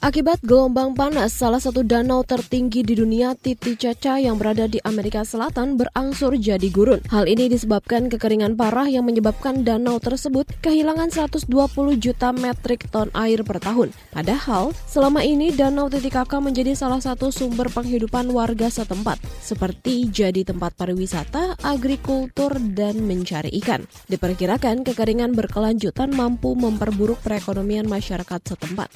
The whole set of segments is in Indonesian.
Akibat gelombang panas, salah satu danau tertinggi di dunia, Titicaca yang berada di Amerika Selatan berangsur jadi gurun. Hal ini disebabkan kekeringan parah yang menyebabkan danau tersebut kehilangan 120 juta metrik ton air per tahun. Padahal, selama ini Danau Titicaca menjadi salah satu sumber penghidupan warga setempat, seperti jadi tempat pariwisata, agrikultur, dan mencari ikan. Diperkirakan kekeringan berkelanjutan mampu memperburuk perekonomian masyarakat setempat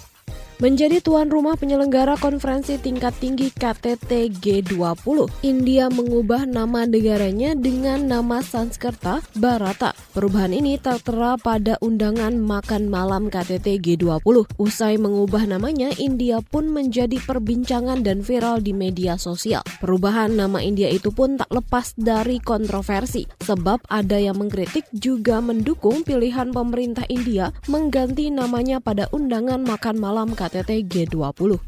menjadi tuan rumah penyelenggara konferensi tingkat tinggi KTT G20. India mengubah nama negaranya dengan nama Sanskerta Barata. Perubahan ini tertera pada undangan makan malam KTT G20. Usai mengubah namanya, India pun menjadi perbincangan dan viral di media sosial. Perubahan nama India itu pun tak lepas dari kontroversi, sebab ada yang mengkritik juga mendukung pilihan pemerintah India mengganti namanya pada undangan makan malam KTT KTT G20.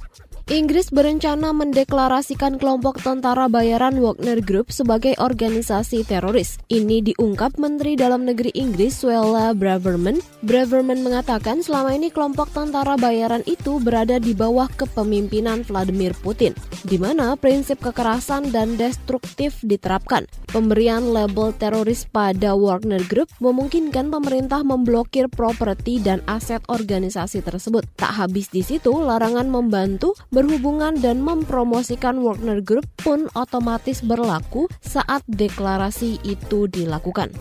Inggris berencana mendeklarasikan kelompok tentara bayaran Wagner Group sebagai organisasi teroris. Ini diungkap Menteri Dalam Negeri Inggris Suella Braverman. Braverman mengatakan selama ini kelompok tentara bayaran itu berada di bawah kepemimpinan Vladimir Putin, di mana prinsip kekerasan dan destruktif diterapkan. Pemberian label teroris pada Wagner Group memungkinkan pemerintah memblokir properti dan aset organisasi tersebut. Tak habis di situ, larangan membantu berhubungan dan mempromosikan Wagner Group pun otomatis berlaku saat deklarasi itu dilakukan.